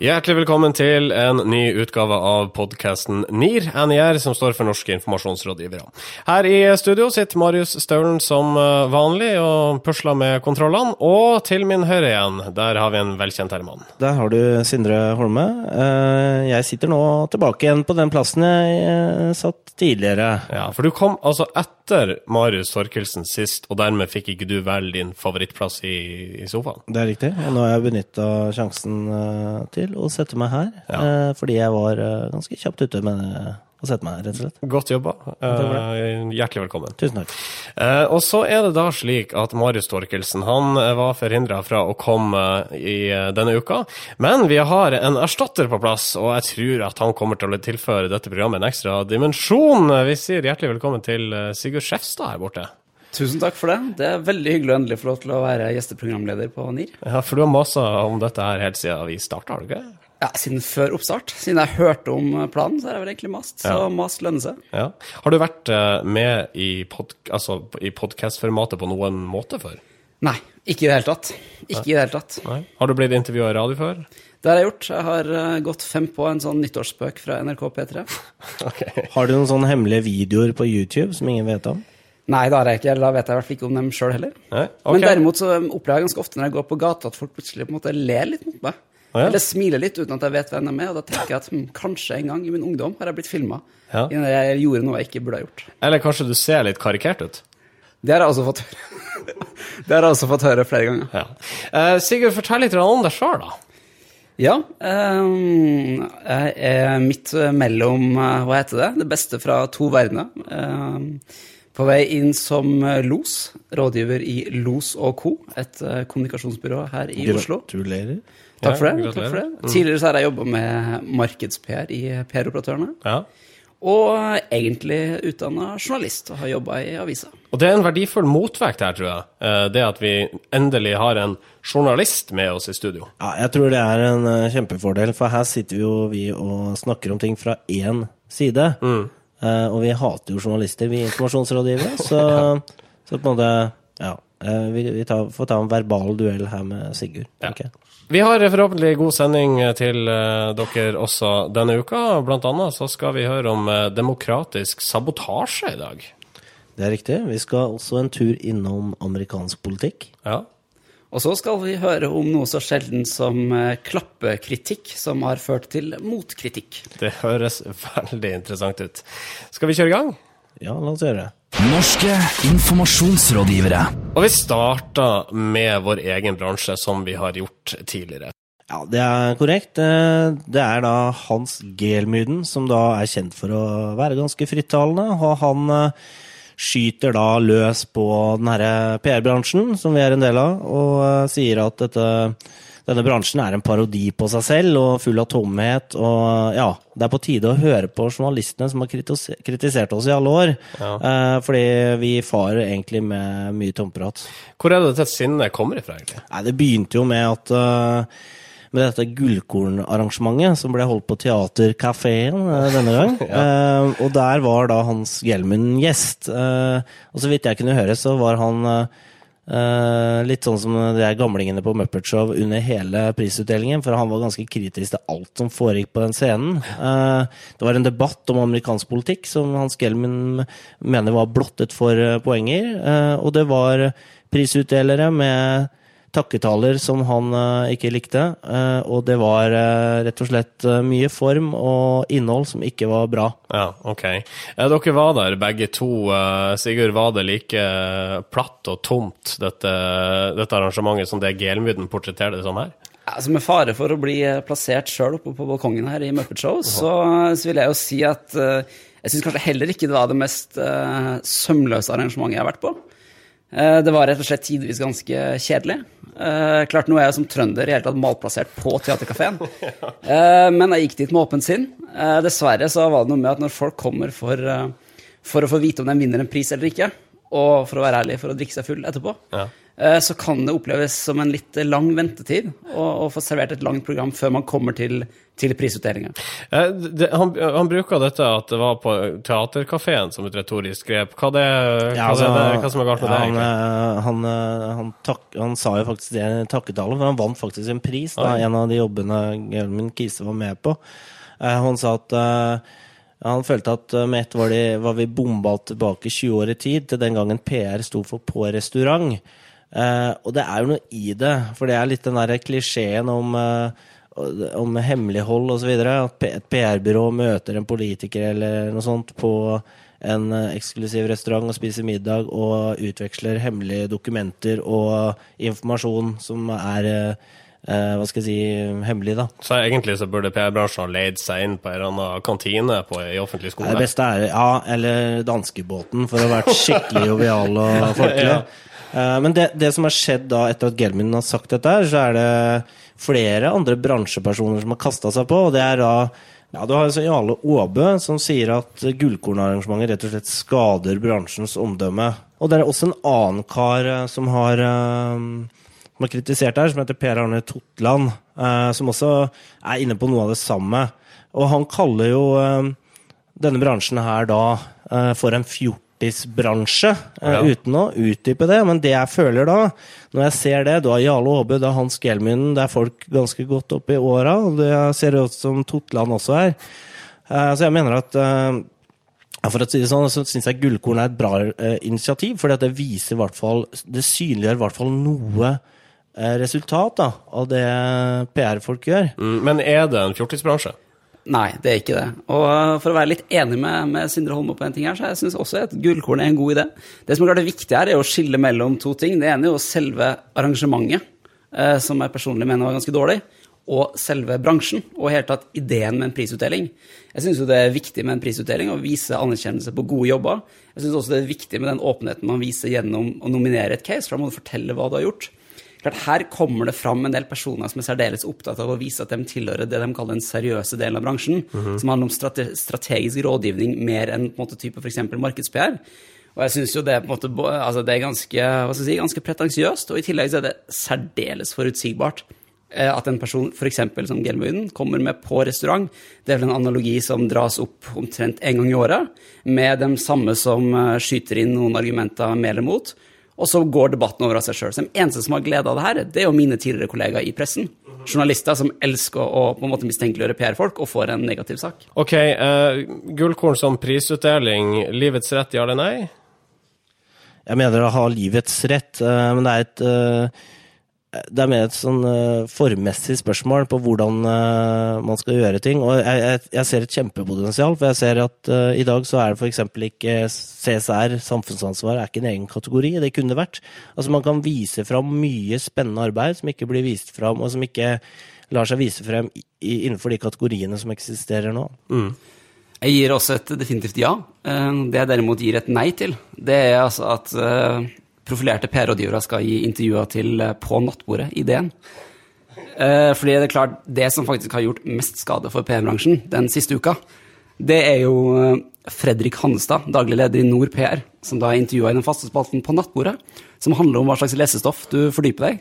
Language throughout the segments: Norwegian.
Hjertelig velkommen til en ny utgave av podkasten NIR, NIR, som står for Norske informasjonsrådgivere. Her i studio sitter Marius Staulen som eh, vanlig og pusler med kontrollene. Og til min høyre igjen, der har vi en velkjent herremann. Der har du Sindre Holme. Eh, jeg sitter nå tilbake igjen på den plassen jeg eh, satt tidligere. Ja, For du kom altså etter Marius Torkelsen sist, og dermed fikk ikke du velge din favorittplass i, i sofaen? Det er riktig. Og nå har jeg benytta sjansen til å sette meg her. Ja. Eh, fordi jeg var eh, ganske kjapt ute med å sett meg rett og slett. Godt jobba. Eh, hjertelig velkommen. Tusen takk. Eh, og så er det da slik at Marius Torkelsen han eh, var forhindra fra å komme i denne uka. Men vi har en erstatter på plass, og jeg tror at han kommer til å tilføre dette programmet en ekstra dimensjon. Vi sier hjertelig velkommen til Sigurd Skjefstad her borte. Tusen takk for det. Det er veldig hyggelig å endelig få lov til å være gjesteprogramleder på NIR. Ja, For du har masa om dette her helt siden vi starta, har du ikke? Ja, Siden før oppstart. Siden jeg hørte om planen, så har jeg vel egentlig mast. Så Ja. mast lønner seg. Ja. Har du vært eh, med i, pod altså, i podkastformatet på noen måte før? Nei, ikke i det hele tatt. Ikke i det hele tatt. Nei. Har du blitt intervjua i radio før? Det har jeg gjort. Jeg har eh, gått fem på en sånn nyttårsspøk fra NRK P3. okay. Har du noen sånne hemmelige videoer på YouTube som ingen vet om? Nei, det har jeg ikke. eller Da vet jeg i hvert fall ikke om dem sjøl heller. Nei? Ok. Men derimot så opplever jeg ganske ofte når jeg går på gata, at folk plutselig på en måte ler litt mot meg. Å, ja. Eller smiler litt uten at jeg vet hvem de er. Og da tenker jeg at hm, kanskje en gang i min ungdom har jeg blitt filma. Ja. Jeg gjorde noe jeg ikke burde ha gjort. Eller kanskje du ser litt karikert ut? Det har jeg også fått høre. det har jeg også fått høre flere ganger. Ja. Uh, Sigurd, fortell litt om deg sjøl, da. Ja, Um, jeg er midt mellom, eh, hva heter det, det beste fra to verdener. Um, på vei inn som los, rådgiver i Los og Co., et kommunikasjonsbyrå her i Oslo. Gratulerer. Takk for det. takk for det. Tidligere så har jeg jobba med markeds-PR i PR-operatørene. Ja. Og egentlig utdanna journalist og har jobba i avisa. Og det er en verdifull motvekt her, tror jeg. Eh, Det at vi endelig har en journalist med oss i studio. Ja, jeg tror det er en eh, kjempefordel, for her sitter jo vi og snakker om ting fra én side. Mm. og vi hater jo journalister, vi informasjonsrådgivere, så, så på en måte Ja. Eh, vi vi tar, får ta en verbal duell her med Sigurd. Ja. Okay. Vi har forhåpentlig god sending til eh, dere også denne uka. Blant annet så skal vi høre om eh, demokratisk sabotasje i dag. Det er riktig. Vi skal også en tur innom amerikansk politikk. Ja. Og så skal vi høre om noe så sjelden som eh, klappekritikk, som har ført til motkritikk. Det høres veldig interessant ut. Skal vi kjøre i gang? Ja, la oss gjøre det. Norske informasjonsrådgivere. Og vi starter med vår egen bransje, som vi har gjort tidligere. Ja, det er korrekt. Eh, Det er da Hans Gelmyden, som da er kjent for å være ganske frittalende. Og han eh, skyter da løs på den herre PR-bransjen, som vi er en del av, og eh, sier at dette, denne bransjen er en parodi på seg selv og full av tomhet. Og ja, det er på tide å høre på journalistene som har kritisert oss i alle år. Eh, fordi vi farer egentlig med mye tomprat. Hvor er det dette sinnet kommer ifra, egentlig? Nei, det begynte jo med at uh, med dette gullkornarrangementet som ble holdt på Teaterkafeen uh, denne gang. Eh, og der var da Hans Gjelmund gjest. Eh, og så vidt jeg kunne høre, så var han eh, eh, litt sånn som de gamlingene på Muppet Show under hele prisutdelingen, for han var ganske kritisk til alt som foregikk på den scenen. Uh, det var en debatt om amerikansk politikk som Hans Gelmin mener var blottet for eh, poenger, uh, og det var prisutdelere med takketaler som han eh, ikke likte. eh, og det var eh, rett og slett mye form og innhold som ikke var bra. Ja, ok. Dere var der begge to. Sigurd, var det like platt og tomt, dette, dette arrangementet, som det Gelmyden portretterer det som her? Altså Med fare for å bli plassert sjøl oppe på balkongen her i Muppet Show, så, så vil jeg jo si at jeg syns kanskje heller ikke det var det mest sømløse arrangementet jeg har vært på. Eh, det var rett og slett tidvis ganske kjedelig. Eh, klart Nå er jeg som trønder i hele tatt malplassert på Teaterkafeen, eh, men jeg gikk dit med åpent sinn. Dessverre så var det noe med at når folk kommer for, for å få vite om de vinner en pris eller ikke, og for å være ærlig, for å drikke seg full etterpå, Ja. Eh, så kan det oppleves som en litt lang ventetid å, få servert et langt program før man kommer til, til prisutdelinga. Eh, han, han bruker dette at det var på teaterkafeen som et retorisk grep. Hva, det, hva, Ja, altså, er det, hva som er galt med ja, det? han, eh, han, eh, han, sa jo faktisk det i takketallet, for han vant faktisk en pris. Da, en av de jobbene Gelmin Kise var med på. Eh, han sa at han følte at med ett var, de, var vi bomba tilbake 20 år i tid, til den gangen PR sto for på restaurant. Eh, og det er jo noe i det, for det er litt den der klisjeen om eh, om hemmelighold osv. At et PR-byrå møter en politiker eller noe sånt på en eh, eksklusiv restaurant og spiser middag og utveksler hemmelige dokumenter og informasjon som er eh, eh, hva skal jeg si hemmelig, da. Så egentlig så burde PR-bransjen ha leid seg inn på en eller annen kantine på, i offentlig skole. Det beste er ja, eller danskebåten, for å ha vært skikkelig jovial og folkelig. Ja. Eh, Men det, det som har skjedd da etter at Gelmin har sagt dette, så er det flere andre bransjepersoner som har kasta seg på. og det er da ja, Du har Jarle Aabø som sier at gullkornarrangementet rett og slett skader bransjens omdømme. Og det er også en annen kar eh, som har, eh, som har kritisert her, som heter Per Arne Totland, som også er inne på noe av det samme. Og han kaller jo denne bransjen her da for en fjortisbransje, eh, Ja. uten å utdype det. Men det jeg føler da, når jeg ser det, du har Jarle Aabe, det er Hans Gelmynden, det er folk ganske godt opp i åra, og det ser ut som Totland også er. Eh, så jeg mener at eh, For å si det sånn, så syns jeg Gullkorn er et bra initiativ, at det viser i hvert fall Det synliggjør i hvert fall noe resultat da, av det PR-folk gjør. Mm, Men er det en fjortisbransje? Nei, det er ikke det. Og uh, for å være litt enig med, med Sindre Holme på en ting her, så jeg også at gullkorn er en god idé. Det som er klart det viktige her, er å skille mellom to ting. Det ene er jo selve arrangementet, eh, som jeg personlig mener var ganske dårlig, og selve bransjen, og i hele tatt ideen med en prisutdeling. Jeg syns jo det er viktig med en prisutdeling å vise anerkjennelse på gode jobber. Jeg syns også det er viktig med den åpenheten man viser gjennom å nominere et case, for da må du fortelle hva du har gjort. Klart, Her kommer det fram en del personer som er særdeles opptatt av å vise at de tilhører det de kaller den seriøse delen av bransjen, som handler om strate strategisk rådgivning mer enn på en måte type f.eks. markeds-PR. Og jeg syns jo det måte altså det er ganske, hva skal jeg si, ganske pretensiøst, og i tillegg så er det særdeles forutsigbart. eh, At en person f.eks. som Gelmøyden kommer med på restaurant, det er vel en analogi som dras opp omtrent en gang i året, med dem samme som eh, skyter inn noen argumenter med eller mot, og så går debatten over av seg sjøl. Den eneste som har glede av det her, det er jo mine tidligere kollegaer i pressen. Journalister som elsker å på en måte mistenkeliggjøre PR-folk, og får en negativ sak. Ok, uh, gullkorn som prisutdeling, livets rett, ja eller nei? Jeg mener det har livets rett, uh, men det er et eh, det er mer et sånn uh, formmessig spørsmål på hvordan uh, man skal gjøre ting. Og jeg, jeg, jeg ser et kjempepotensial, for jeg ser at uh, i dag så er det f.eks. ikke CSR, samfunnsansvar, er ikke en egen kategori. Det kunne vært. Altså Man kan vise fram mye spennende arbeid som ikke blir vist fram, og som ikke lar seg vise frem i, innenfor de kategoriene som eksisterer nå. Jeg gir også et definitivt ja. Eh, Det jeg derimot gir et nei til, det er altså at eh, profilerte PR-rådgivere skal gi intervjuer til eh, På nattbordet i DN. Eh, Fordi det er klart, det som faktisk har gjort mest skade for PR-bransjen den siste uka, det er jo eh, Fredrik Hannestad, daglig leder i Nord PR, som da intervjua i den faste spalten På nattbordet, som handler om hva slags lesestoff du fordyper deg.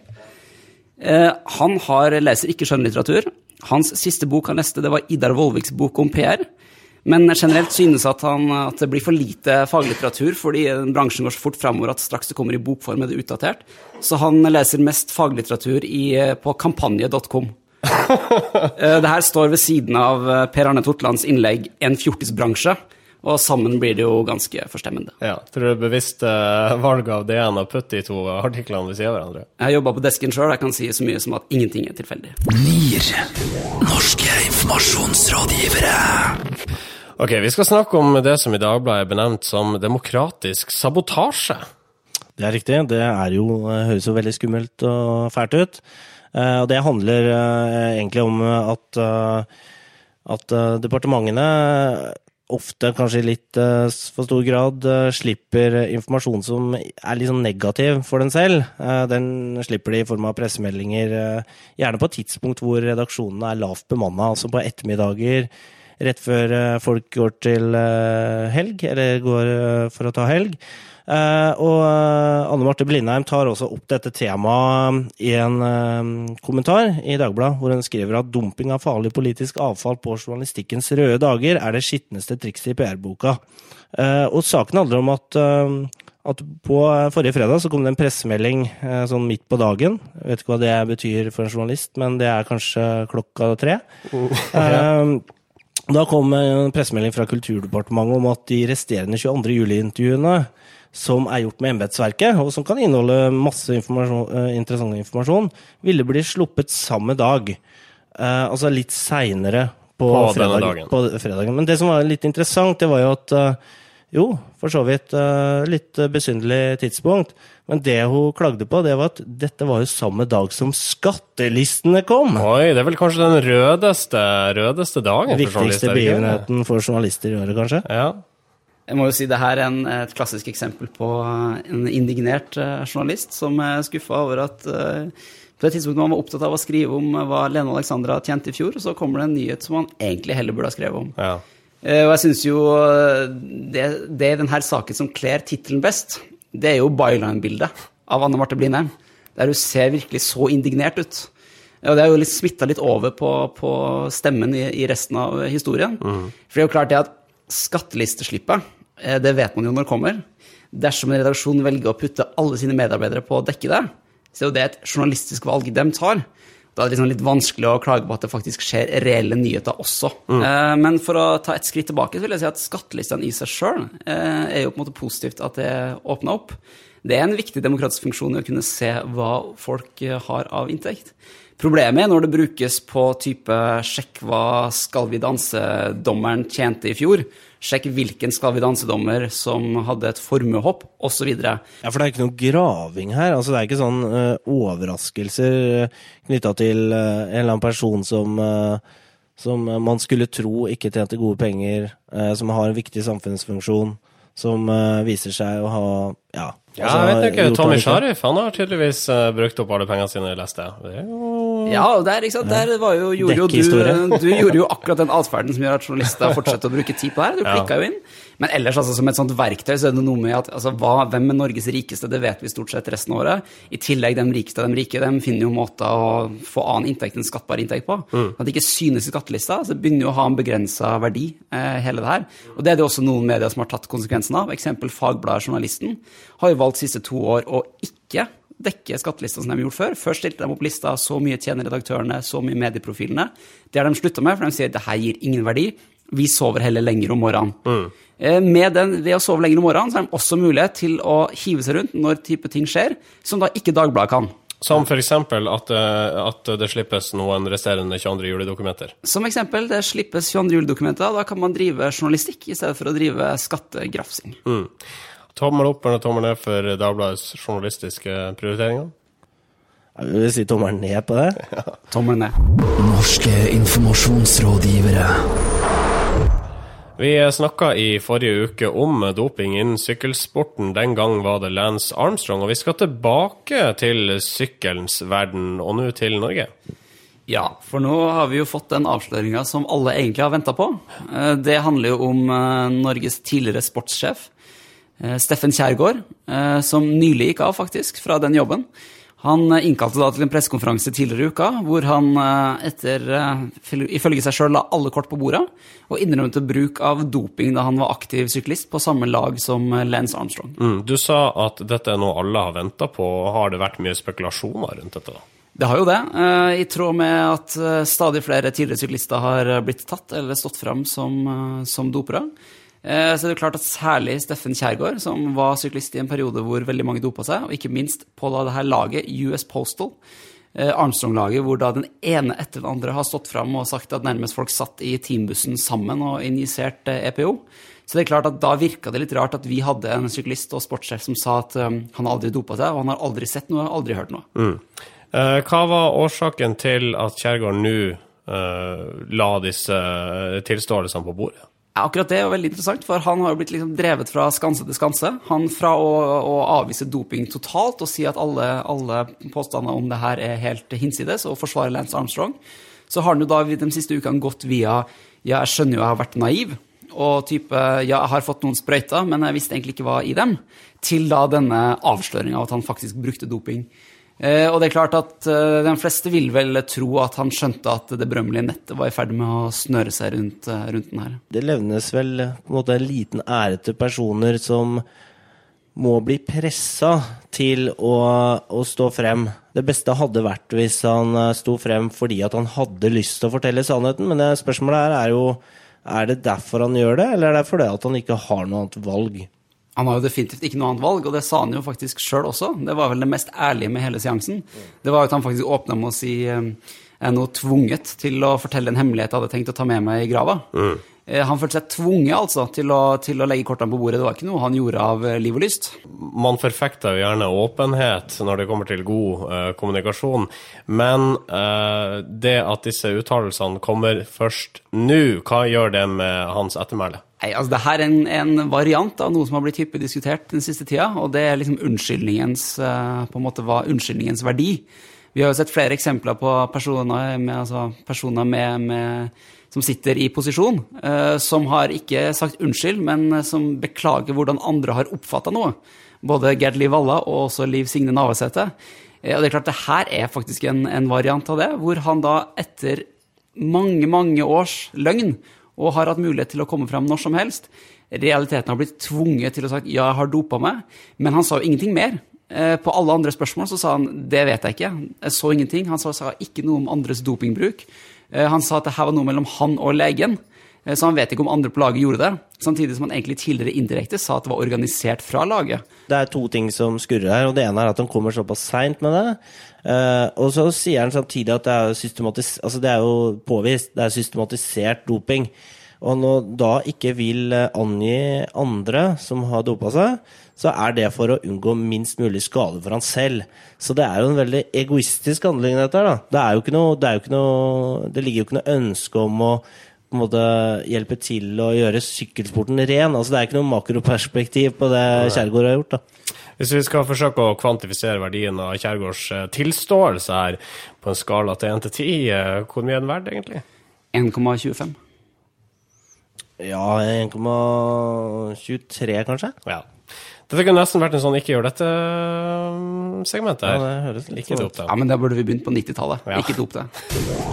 Han har, leser ikke skjønnlitteratur. Hans siste bok han leste, det var Idar Vollviks bok om PR. Men generelt synes at, han, at det blir for lite faglitteratur, fordi bransjen går så fort framover at straks det kommer i bokform, er det utdatert. Så han leser mest faglitteratur i, på kampanje.com. Eh, det her står ved siden av eh, Per Arne Tortlands innlegg 'En fjortisbransje', og sammen blir det jo ganske forstemmende. Ja, tror du det er bevisst eh, valg av DN å putte de to artiklene ved siden av hverandre? Jeg har jobba på desken sjøl, jeg kan si så mye som at ingenting er tilfeldig. NIR. Norske informasjonsrådgivere. Ok, vi skal snakke om det som i Dagbladet er benevnt som demokratisk sabotasje. Det er riktig. Det er jo, eh, høres jo veldig skummelt og fælt ut. Eh, Og det handler eh, egentlig om at, at departementene ofte, kanskje i litt for stor grad, slipper informasjon som er litt sånn negativ for den selv. Den slipper de i form av pressemeldinger, gjerne på et tidspunkt hvor redaksjonene er lavt bemanna, altså på ettermiddager rett før eh, folk går til eh, helg, eller går eh, for å ta helg. Og Anne Marte Blindheim tar også opp dette temaet i en kommentar i Dagbladet, hvor hun skriver at dumping av farlig politisk avfall på journalistikkens røde dager er det skitneste trikset i PR-boka. Og saken handler om at at på forrige fredag så kom det en pressemelding sånn midt på dagen. Jeg vet ikke hva det betyr for en journalist, men det er kanskje klokka tre. Eh, Da kom en pressemelding fra Kulturdepartementet om at de resterende 22. juli-intervjuene som er gjort med embetsverket, og som kan inneholde masse informasjon, eh, interessant informasjon, ville bli sluppet samme dag. Eh, altså litt seinere på, På fredag, på fredagen. Men det som var litt interessant, det var jo at eh, jo, for så vidt eh, litt eh, besynderlig tidspunkt. Men det hun klagde på, det var at dette var jo samme dag som skattelistene kom. Oi, det er vel kanskje den rødeste, rødeste dagen for journalister? Viktigste begivenheten for journalister i året, kanskje. Ja. Jeg må jo si det her er en, et klassisk eksempel på en indignert eh, journalist som er skuffa over at eh, på det tidspunktet man var opptatt av å skrive om hva Lene Alexandra tjente i fjor, så kommer det en nyhet som man egentlig heller burde ha skrevet om. ja. Eh, og jeg syns jo eh, det, det i denne saken som kler tittelen best, det er jo byline-bildet av Anne Marte Blindheim, der hun ser virkelig så indignert ut. Og det er jo litt smitta litt over på, på stemmen i, i resten av historien. For det er jo klart det at skattelisteslippet, eh, det vet man jo når det kommer. Dersom en redaksjon velger å putte alle sine medarbeidere på å dekke det, så er jo det et journalistisk valg de tar. Da er det liksom litt vanskelig å klage på at det faktisk skjer reelle nyheter også. Eh, men for å ta et skritt tilbake, så vil jeg si at skattelistene i seg sjøl eh, er jo på en måte positivt at det åpna opp. Det er en viktig demokratisk funksjon å kunne se hva folk eh, har av inntekt. Problemet er når det brukes på type sjekk hva Skal vi danse-dommeren tjente i fjor, sjekk hvilken Skal vi danse-dommer som hadde et formuehopp, osv. Ja, for det er ikke noe graving her. Altså, det er ikke sånn uh, overraskelser knytta til uh, en eller annen person som uh, som man skulle tro ikke tjente gode penger, eh, som har en viktig samfunnsfunksjon, som eh, viser seg å ha Ja, Ja, altså, jeg vet ikke. Tommy. Sharif han har tydeligvis eh, brukt opp alle pengene sine, leste jeg. Det er jo Ja, der, ikke sant? der var jo, gjorde jo du, du gjorde jo akkurat den atferden som gjør at journalister fortsetter å bruke tid på det her. Du klikka jo inn. Men ellers, altså, som et sånt verktøy, så er det noe med at altså, hva, hvem er Norges rikeste, det vet vi stort sett resten av året. I tillegg, de rikeste av de rike, de finner jo måter å få annen inntekt enn skattbar inntekt på. At det ikke synes i skattelista, så det begynner jo å ha en begrensa verdi, eh, hele det her. Og det er det også noen medier som har tatt konsekvensen av. Eksempel Fagbladet Journalisten har jo valgt siste to år å ikke dekke skattelista som de har gjort før. Først stilte de opp lista så mye tjener redaktørene, så mye medieprofilene. Det har de slutta med, for de sier det her gir ingen verdi. Vi sover heller lenger om morgenen. Mm. Med den, ved å sove lenger om morgenen, så har de også mulighet til å hive seg rundt når type ting skjer, som da ikke Dagbladet kan. Som eksempel at, eh, at det slippes noen resterende 22. juli-dokumenter. Som eksempel, det slippes 22. juli-dokumenter, da kan man drive journalistikk i stedet for å drive skattegrafsing. Tommel opp eller tommel ned for Dagbladets journalistiske prioriteringer? Jeg vil si tommel ned på det. Tommel ned. Norske informasjonsrådgivere. Vi snakka i forrige uke om doping innen sykkelsporten. Den gang var det Lance Armstrong. Og vi skal tilbake til sykkelens verden, og nå til Norge. Ja, for nå har vi jo fått den avsløringa som alle egentlig har venta på. Eh, Det handler jo om eh, Norges tidligere sportssjef, Steffen Kjærgaard, eh, som nylig gikk av, faktisk, fra den jobben. Han eh, innkalte da til en pressekonferanse tidligere i uka, hvor han eh, etter, eh, ifølge seg sjøl la alle kort på bordet, og innrømte bruk av doping da han var aktiv syklist på samme lag som eh, Lance Armstrong. Mm, du sa at dette er noe alle har venta på. Har det vært mye spekulasjoner rundt dette? da? Det har jo det. eh, I tråd med at eh, stadig flere tidligere syklister har eh, blitt tatt eller stått fram som, eh, som dopere. Eh, det er klart at særlig Steffen Kjærgaard, som var syklist i en periode hvor veldig mange dopa seg, og ikke minst på det her laget US Postal, eh, Armstrong-laget, hvor da den ene etter den andre har stått fram og sagt at nærmest folk satt i teambussen sammen og injisert eh, EPO. Så det er klart at da virka det litt rart at vi hadde en syklist og sportssjef som sa at han aldri dopa seg, og han har aldri sett noe, aldri hørt noe. Mm. hva var årsaken til at Kjærgaard nå la disse tilståelsene på bordet? Akkurat det er jo veldig interessant, for han har jo blitt liksom drevet fra skanse til skanse. Han fra å, å avvise doping totalt og si at alle, alle påstander om det her er helt hinsides, og forsvare Lance Armstrong, så har han jo da de siste ukene gått via ja, jeg skjønner jo jeg har vært naiv, og type ja, jeg har fått noen sprøyter, men jeg visste egentlig ikke hva i dem, til da denne avsløringa av at han faktisk brukte doping. Eh, og det er klart at eh, de fleste vil vel tro at han skjønte at det berømmelige nettet var i ferd med å snøre seg rundt, eh, rundt den her. Det levnes vel på en måte en liten ære til personer som må bli pressa til å, å, stå frem. Det beste hadde vært hvis han sto frem fordi at han hadde lyst til å fortelle sannheten, men spørsmålet her er jo er det derfor han gjør det, eller er det fordi at han ikke har noe annet valg? Han har jo definitivt ikke noe annet valg, og det sa han jo faktisk sjøl også. Det var vel det mest ærlige med hele seansen. Det var at han faktisk åpna med å si eh, jeg er nå tvunget til å fortelle en hemmelighet jeg hadde tenkt å ta med meg i grava. Mm. Eh, han følte seg tvunget altså, til å, til å, legge kortene på bordet. Det var ikke noe han gjorde av eh, liv og lyst. Man forfekter jo gjerne åpenhet når det kommer til god uh, kommunikasjon, men uh, det at disse uttalelsene kommer først nå, hva gjør det med hans ettermæle? Nei, altså Det her er en, en, variant av noe som har blitt hyppig diskutert den siste tida, og det er liksom unnskyldningens, uh, på en måte, unnskyldningens verdi. Vi har jo sett flere eksempler på personer med, altså, personer med, med som sitter i posisjon, eh, som har ikke sagt unnskyld, men som beklager hvordan andre har oppfatta noe. Både Gerd Liv Valla og også Liv Signe Navarsete. Eh, og det er klart, det her er faktisk en, en variant av det, hvor han da etter mange, mange års løgn, og har hatt mulighet til å komme fram når som helst, realiteten har blitt tvunget til å sagt ja, jeg har dopa meg, men han sa jo ingenting mer. Eh, på alle andre spørsmål så sa han det vet jeg ikke, jeg så ingenting. Han sa, sa ikke noe om andres dopingbruk. Eh, han sa at det her var noe mellom han og legen, så han vet ikke om andre på laget gjorde det. Samtidig som han egentlig tidligere indirekte sa at det var organisert fra laget. Det er to ting som skurrer her, og det ene er at han kommer såpass seint med det. Uh, og så sier han samtidig at det er, altså det er jo påvist, det er systematisert doping. Og når da ikke vil angi andre som har dopa seg, så er det for å unngå minst mulig skade for han selv. Så det er jo en veldig egoistisk handling, dette her. Det, er jo ikke noe, det, ikke noe, det ligger jo ikke noe ønske om å måte hjelpe til å gjøre sykkelsporten ren. Altså, det er ikke noe makroperspektiv på det Kjærgaard har gjort. da. Hvis vi skal forsøke å kvantifisere verdien av Kjærgaards eh, tilståelse her på en skala til 1 til 10, eh, hvor mye er den verdt egentlig? 1,25. Ja, 1,23 kanskje? Ja. Dette kunne nesten vært en sånn ikke gjør dette-segment her. Ja, det høres litt ikke dop det. Ja, men da burde vi begynt på 90-tallet. Ja. Ikke dop det.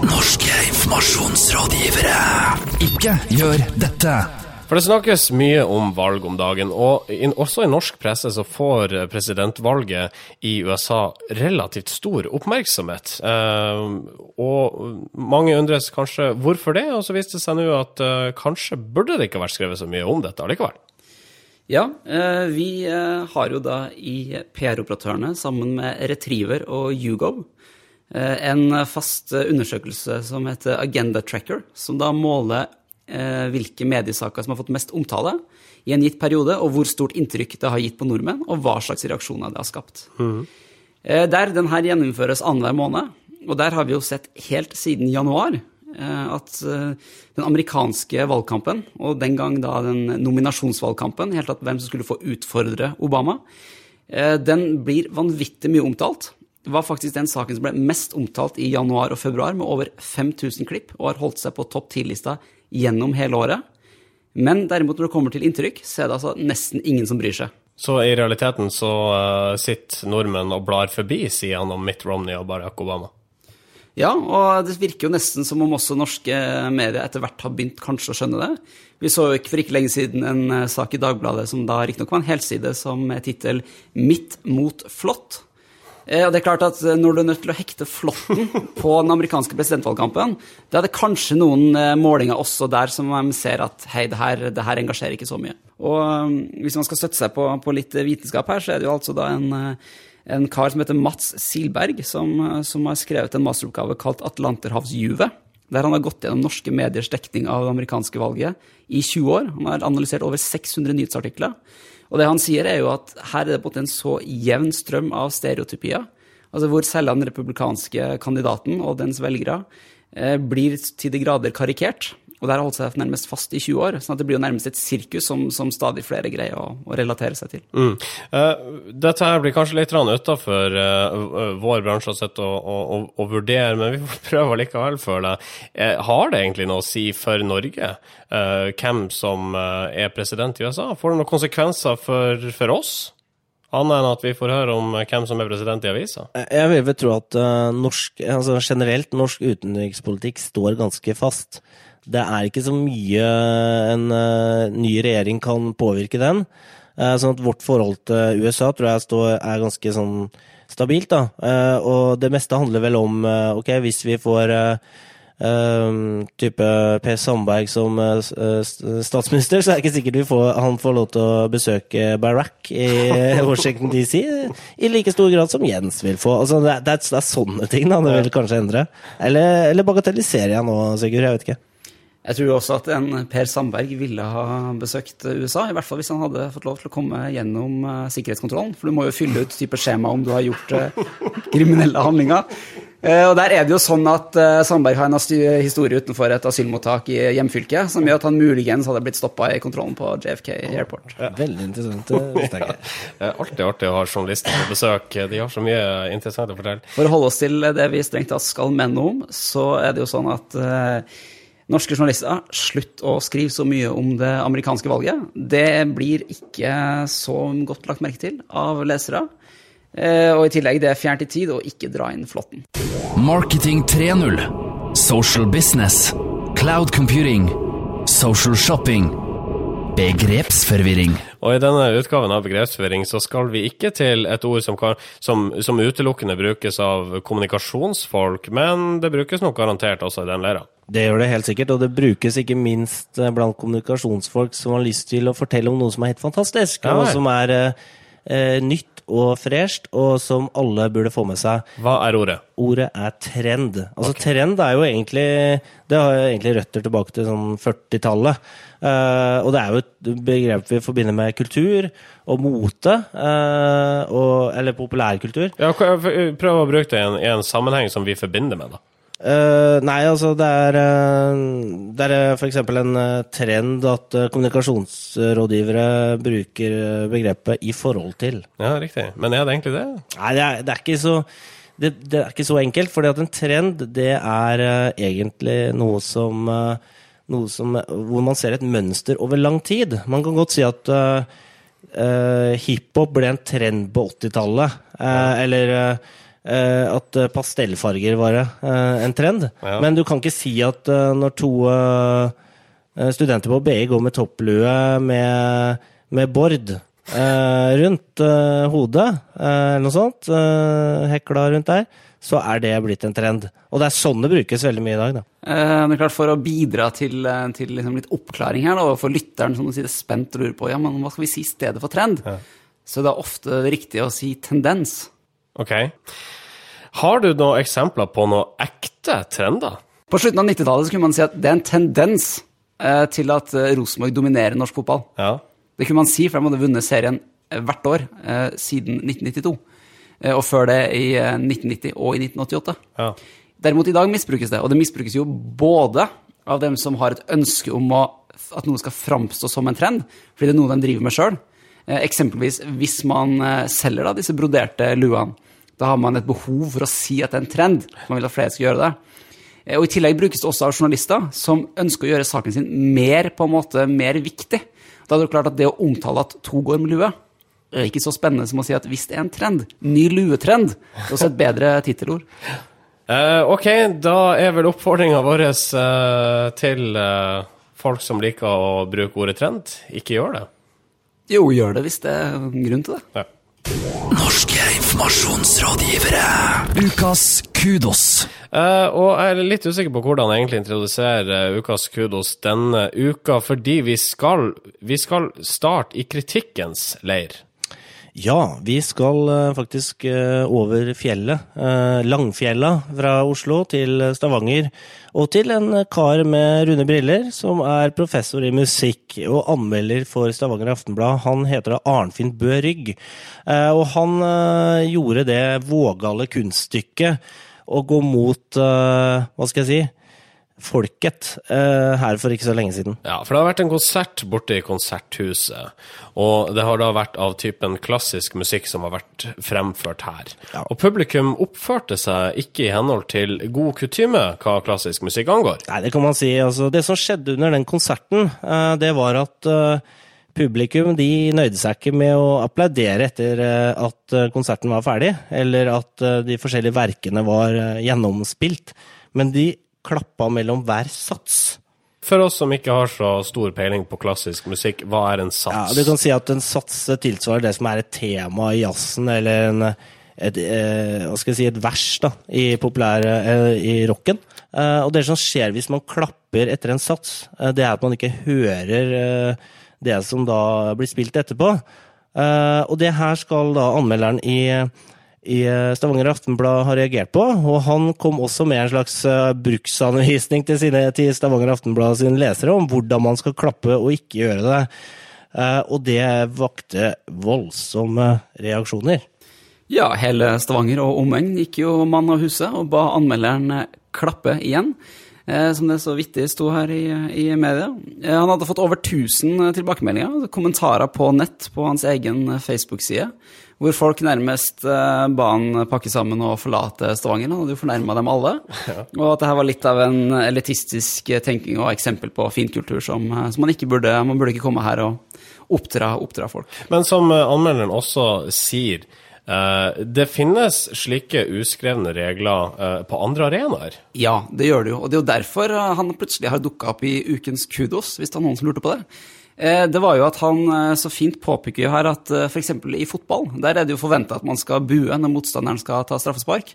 Norske informasjonsrådgivere. Ikke gjør dette. For det snakkes mye om valg om dagen, og også i norsk presse så får presidentvalget i USA relativt stor oppmerksomhet. Eh, og mange undres kanskje hvorfor det, og så viste det seg nå at eh, kanskje burde det ikke vært skrevet så mye om dette allikevel. Ja, eh, vi eh, har jo da i PR-operatørene sammen med Retriever og Hugo en fast undersøkelse som heter Agenda Tracker, som da måler hvilke mediesaker som har fått mest omtale i en gitt periode, og hvor stort inntrykk det har gitt på nordmenn, og hva slags reaksjoner det har skapt. Mm. Der den her gjennomføres annenhver måned, og der har vi jo sett helt siden januar Eh, at eh, den amerikanske valgkampen, og den gang da den nominasjonsvalgkampen, helt tatt hvem som skulle få utfordre Obama, eh, den blir vanvittig mye omtalt. Det var faktisk den saken som ble mest omtalt i januar og februar, med over 5000 klipp, og har holdt seg på topp 10-lista gjennom hele året. Men derimot når det kommer til inntrykk, så er det altså nesten ingen som bryr seg. Så i realiteten så uh, sitter nordmenn og blar forbi sidene om Mitt Romney og Barack Obama? Ja, og det virker jo nesten som om også norske medier etter hvert har begynt kanskje å skjønne det. Vi så jo ikke for ikke lenge siden en eh, sak i Dagbladet som da riktignok var en helside som tittel 'Midt mot flott'. Eh, og det er klart at eh, Når du er nødt til å hekte flåtten på den amerikanske presidentvalgkampen, da er det kanskje noen målinger også der som de ser at hei, det her, det her engasjerer ikke så mye. Og Hvis man skal støtte seg på, på litt vitenskap her, så er det jo altså da en en kar som heter Mats Silberg, som, som har skrevet en masteroppgave kalt 'Atlanterhavsjuvet'. Der han har gått gjennom norske mediers dekning av det amerikanske valget i 20 år. Han har analysert over 600 nyhetsartikler. Og det han sier, er jo at her er det på en så jevn strøm av stereotypier. Altså hvor selv den republikanske kandidaten og dens velgere blir til de grader karikert. Og der har holdt seg nærmest fast i 20 år. sånn at det blir jo nærmest et sirkus som, som stadig flere greier å, å relatere seg til. Mm. Eh, dette her blir kanskje litt utafor uh, vår bransje å sitte og, og, vurdere, men vi får prøve likevel, føler jeg. Eh, har det egentlig noe å si for Norge eh, hvem som eh, er president i USA? Får det noen konsekvenser for, for oss? Annet enn at vi får høre om hvem som er president i avisa? Jeg vil vel tro at uh, norsk, altså generelt norsk utenrikspolitikk står ganske fast det er ikke så mye en ny regjering kan påvirke den. Sånn at vårt forhold til USA tror jeg står, er ganske sånn stabilt, da. Og det meste handler vel om ok, hvis vi får type Per Sandberg som statsminister, så er det ikke sikkert får, han får lov til å besøke Barack i Washington DC i like stor grad som Jens vil få. Altså, det, er, det er sånne ting da, det vil kanskje endre. Eller, eller bagatelliserer jeg nå, Sigurd? Jeg vet ikke. Jeg tror også at en Per Sandberg ville ha besøkt USA, i hvert fall hvis han hadde fått lov til å komme gjennom sikkerhetskontrollen. For du må jo fylle ut type skjema om du har gjort kriminelle handlinger. Uh, og der er det jo sånn at Sandberg har en historie utenfor et asylmottak i hjemfylket som gjør at han muligens hadde blitt stoppa i kontrollen på JFK Airport. Ja. Veldig interessant. Det er ja. Alltid artig å ha journalister på besøk. De har så mye interessant å fortelle. For å holde oss til det vi strengt tatt skal mene om, så er det jo sånn at Norske journalister, slutt å skrive så mye om det amerikanske valget. Det blir ikke så godt lagt merke til av lesere. Eh, og i tillegg, det er fjernt i tid å ikke dra inn flåtten. Marketing 3.0. Social business. Cloud computing. Social shopping. Begrepsforvirring. Og I denne utgaven av begrepsforvirring så skal vi ikke til et ord som, kan, som, som utelukkende brukes av kommunikasjonsfolk, men det brukes nok garantert også i den leira. Det gjør det helt sikkert, og det brukes ikke minst eh, blant kommunikasjonsfolk som har lyst til å fortelle om noe som er helt fantastisk, ja, og som er eh, eh, nytt og fresht, og som alle burde få med seg. Hva er ordet? Ordet er trend. Altså okay. Trend er jo egentlig Det har jo egentlig røtter tilbake til sånn 40-tallet. Uh, og det er jo et begrep vi forbinder med kultur og mote. Uh, og, eller populærkultur. Ja, prøv å bruke det i en, i en sammenheng som vi forbinder med, da. Uh, nei, altså det er, uh, det er f.eks. en uh, trend at kommunikasjonsrådgivere bruker begrepet 'i forhold til'. Ja, riktig. Men er det egentlig det? Nei, det er, det er ikke så det, er ikke så enkelt. fordi at en trend, det er egentlig noe som, noe som Hvor man ser et mønster over lang tid. Man kan godt si at hiphop ble en trend på 80-tallet. Ja. Eller Eh, at eh, pastellfarger var eh, en trend. Ja. Men du kan ikke si at når to studenter på BI går med topplue med, med bord rundt hodet, eller noe sånt, hekla rundt der, så er det blitt en trend. Og det er sånn det brukes veldig mye i dag. Da. det er klart For å bidra til, til liksom litt oppklaring her, da, og for lytteren som sitter spent og lurer på ja, men hva skal vi si i stedet for trend, ja. så det er ofte riktig å si tendens. Ok. Har du noen eksempler på noen ekte trender? På slutten av 90-tallet kunne man si at det er en tendens eh, til at eh, Rosenborg dominerer norsk fotball. Ja. Det kunne man si, for de hadde vunnet serien eh, hvert år eh, siden 1992. Eh, og før det i 1990 eh, og i 1988. Ja. Derimot i dag misbrukes det, og det misbrukes jo både av dem som har et ønske om å, at noe skal framstå som en trend, fordi det er noe de driver med sjøl. Eksempelvis hvis man selger da, disse broderte luene da har man et behov for å si at det er en trend. Man vil at flere skal gjøre det. Eh, og I tillegg brukes det også av journalister som ønsker å gjøre saken sin mer på en måte, mer viktig. Da er det klart at det å omtale at to går med lue, er ikke så spennende som å si at hvis det er en trend, ny luetrend, det er også et bedre tittelord. Uh, ok, da er vel oppfordringa vår uh, til uh, folk som liker å bruke ordet trend, ikke gjør det. Jo, gjør det hvis det er grunn til det. Ja. Norske informasjonsrådgivere. Ukas kudos. Uh, og jeg er litt usikker på hvordan jeg egentlig introduserer uh, ukas kudos denne uka, fordi vi skal, vi skal starte i kritikkens leir. Ja, vi skal uh, faktisk over fjellet. Langfjella fra Oslo til Stavanger og til en kar med runde briller, som er professor i musikk og anmelder for Stavanger Aftenblad. Han heter da Arnfinn Bø Rygg, eh, og han eh, gjorde det vågale kunststykket å gå mot, eh, hva skal jeg si, folket uh, her for ikke så lenge siden. Ja, for det har vært en konsert borte i Konserthuset, og det har da vært av typen klassisk musikk som har vært fremført her. Ja. Og publikum oppførte seg ikke i henhold til god kutyme hva klassisk musikk angår. Nei, det kan man si. Altså, det som skjedde under den konserten, uh, det var at uh, publikum de nøyde seg ikke med å applaudere etter at konserten var ferdig, eller at de forskjellige verkene var gjennomspilt, men de klappa mellom hver sats. For oss som ikke har så stor peiling på klassisk musikk, hva er en sats? Ja, du kan si at en sats tilsvarer det som er et tema i jazzen, eller en, et, eh, hva skal jeg si, et vers da, i populær eh, i rocken. Eh, og det som skjer hvis man klapper etter en sats, eh, det er at man ikke hører eh, det som da blir spilt etterpå. Eh, og det her skal da anmelderen i i eh, Stavanger Aftenblad har reagert på, og han kom også med en slags eh, bruksanvisning til, sine, til Stavanger Aftenblad sine lesere om hvordan man skal klappe og ikke gjøre det. Eh, Og det vakte voldsomme reaksjoner. Ja, hele Stavanger og omegn gikk jo mann av huset og ba anmelderen klappe igjen. Eh, som det så vittig sto her i, i media. Eh, han hadde fått over 1000 tilbakemeldinger, kommentarer på nett på hans egen eh, Facebook-side, hvor folk nærmest eh, ba han pakke sammen og forlate Stavanger. Han hadde jo fornærma dem alle. Og at det her var litt av en elitistisk eh, tenking og eksempel på finkultur som, eh, som man ikke burde Man burde ikke komme her og oppdra, oppdra folk. Men som eh, anmelderen også sier, eh, det finnes slike uskrevne regler eh, på andre arenaer. Ja, det gjør det jo. Og det er jo derfor eh, han plutselig har dukka opp i ukens kudos, hvis det er noen som lurte på det. Eh, Det var jo at han eh, så fint påpeker jo her at f.eks. i fotball, der er det jo forventa at man skal bue når motstanderen skal ta straffespark.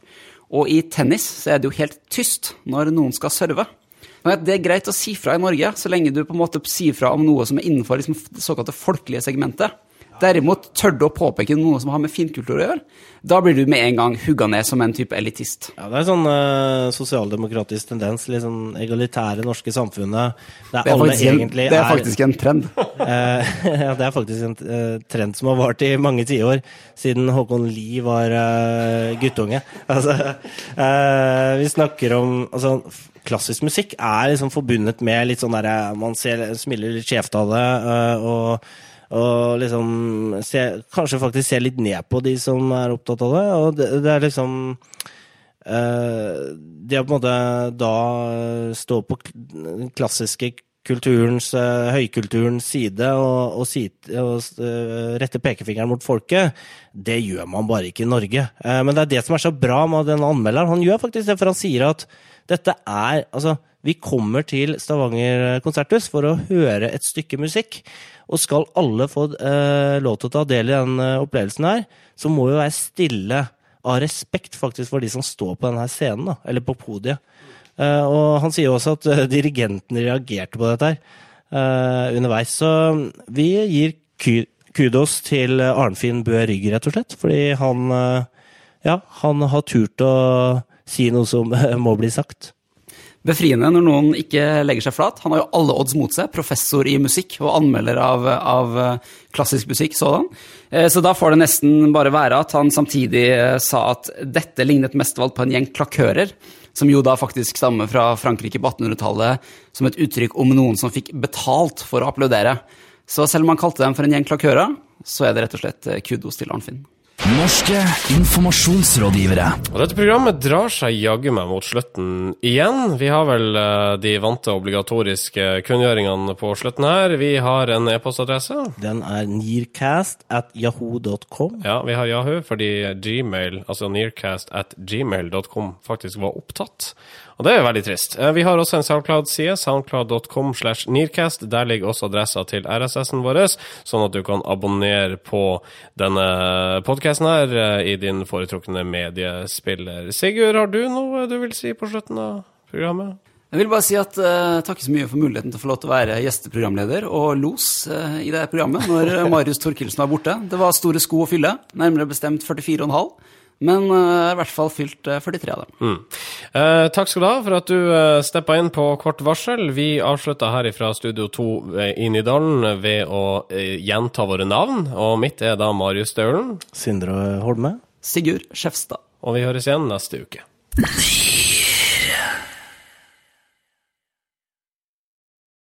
Og i tennis så er det jo helt tyst når noen skal serve. Det er greit å si fra i Norge, så lenge du på en måte sier fra om noe som er innenfor liksom, det såkalte folkelige segmentet. Derimot tør du å påpeke noe som har med finkultur å gjøre. Da blir du med en gang hugga ned som en type elitist. Ja, Det er sånn uh, sosialdemokratisk tendens, litt sånn egalitære norske samfunnet. Der Det er alle faktisk, en, egentlig det er faktisk en trend. uh, ja, det er faktisk en uh, trend som har vart i mange tiår, siden Håkon Lie var guttunge. Altså, vi snakker om altså, Klassisk musikk er liksom forbundet med litt sånn derre Man ser, smiler litt skjevt av det, og, og liksom se, Kanskje faktisk ser litt ned på de som er opptatt av det. Og det, det er liksom uh, det å på en måte da stå på den klassiske kulturens, uh, høykulturens side og, og, si, og uh, rette pekefingeren mot folket, det gjør man bare ikke i Norge. Men det er det som er så bra med den anmelderen. Han gjør faktisk det, for han sier at dette er Altså, vi kommer til Stavanger konserthus for å høre et stykke musikk. Og skal alle få eh, lov til å ta del i den eh, opplevelsen her, så må vi være stille av respekt faktisk for de som står på denne scenen, da, eller på podiet. Eh, og han sier også at eh, dirigenten reagerte på dette her eh, underveis. Så vi gir ky kudos til Arnfinn Bø Rygg, rett og slett. Fordi han, eh, ja, han har turt å si noe som må bli sagt. Befriende når noen ikke legger seg flat. Han har jo alle odds mot seg. Professor i musikk og anmelder av, av eh, klassisk musikk sådan. Eh, Så da får det nesten bare være at han samtidig eh, sa at dette lignet mest valgt på en gjeng klakører, som jo da faktisk stammer fra Frankrike på 1800-tallet som et uttrykk om noen som fikk betalt for å applaudere. Så selv om han kalte dem for en gjeng klakører, så er det rett og slett kudos til Arnfinn. Norske informasjonsrådgivere. Og dette programmet drar seg jaggu meg mot slutten igjen. Vi har vel eh, de vante obligatoriske kunngjøringene på slutten her. Vi har en e-postadresse. Den er nearcast at yahoo.com. Ja, vi har Yahoo fordi Gmail, altså nearcast at gmail.com, faktisk var opptatt. Og det er veldig trist. Eh, Vi har også en SoundCloud-side, soundcloud.com slash nearcast. Der ligger også adressa til RSS-en vår, sånn at du kan abonnere på denne podkasten her eh, i din foretrukne mediespiller. Sigurd, har du noe du vil si på slutten av programmet? Jeg vil bare si at uh, takk så mye for muligheten til å få lov til å være gjesteprogramleder og los uh, i det programmet når eh, Marius Thorkildsen var borte. Det var store sko å fylle, nærmere bestemt 44,5. Men uh, jeg har i hvert fall fylt eh, 43 av dem. Eh, takk skal du ha for at du uh, steppa inn på kort varsel. Vi avslutter her fra Studio 2 eh, i Nydalen ved å eh, gjenta våre navn. Og mitt er da Marius Staulen. Sindre Holme. Sigurd Skjefstad. Og vi høres igjen neste uke.